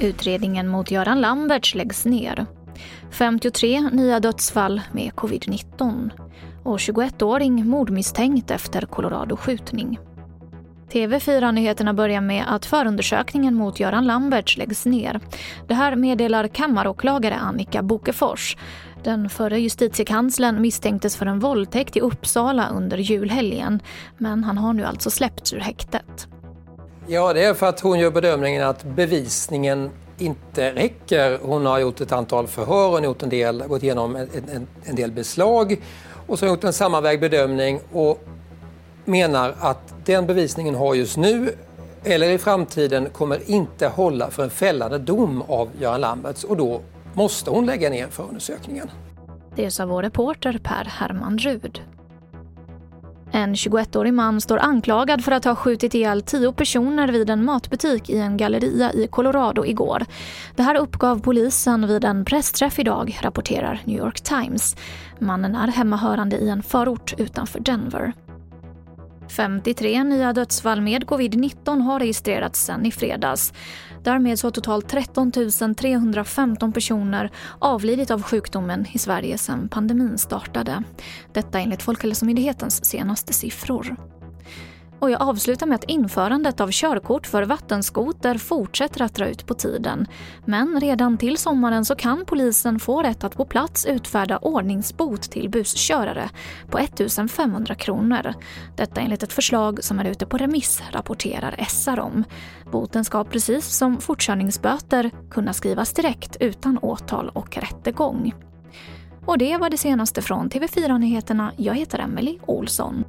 Utredningen mot Göran Lamberts läggs ner. 53 nya dödsfall med covid-19 och 21-åring mordmisstänkt efter Colorado-skjutning. TV4-nyheterna börjar med att förundersökningen mot Göran Lamberts läggs ner. Det här meddelar kammaråklagare Annika Bokefors. Den förre justitiekanslern misstänktes för en våldtäkt i Uppsala under julhelgen men han har nu alltså släppts ur häktet. Ja, det är för att hon gör bedömningen att bevisningen inte räcker. Hon har gjort ett antal förhör, hon gjort en del, gått igenom en, en, en del beslag och så har gjort en sammanvägd bedömning och menar att den bevisningen har just nu eller i framtiden kommer inte hålla för en fällande dom av Göran Lamberts och då måste hon lägga ner förundersökningen. Det sa vår reporter Per Herman Rud. En 21-årig man står anklagad för att ha skjutit ihjäl tio personer vid en matbutik i en galleria i Colorado igår. Det här uppgav polisen vid en pressträff idag, rapporterar New York Times. Mannen är hemmahörande i en förort utanför Denver. 53 nya dödsfall med covid-19 har registrerats sedan i fredags. Därmed så har totalt 13 315 personer avlidit av sjukdomen i Sverige sedan pandemin startade. Detta enligt Folkhälsomyndighetens senaste siffror. Och jag avslutar med att införandet av körkort för vattenskoter fortsätter att dra ut på tiden. Men redan till sommaren så kan polisen få rätt att på plats utfärda ordningsbot till buskörare på 1 500 kronor. Detta enligt ett förslag som är ute på remiss, rapporterar SR om. Boten ska precis som fortkörningsböter kunna skrivas direkt utan åtal och rättegång. Och det var det senaste från TV4 Nyheterna. Jag heter Emily Olsson.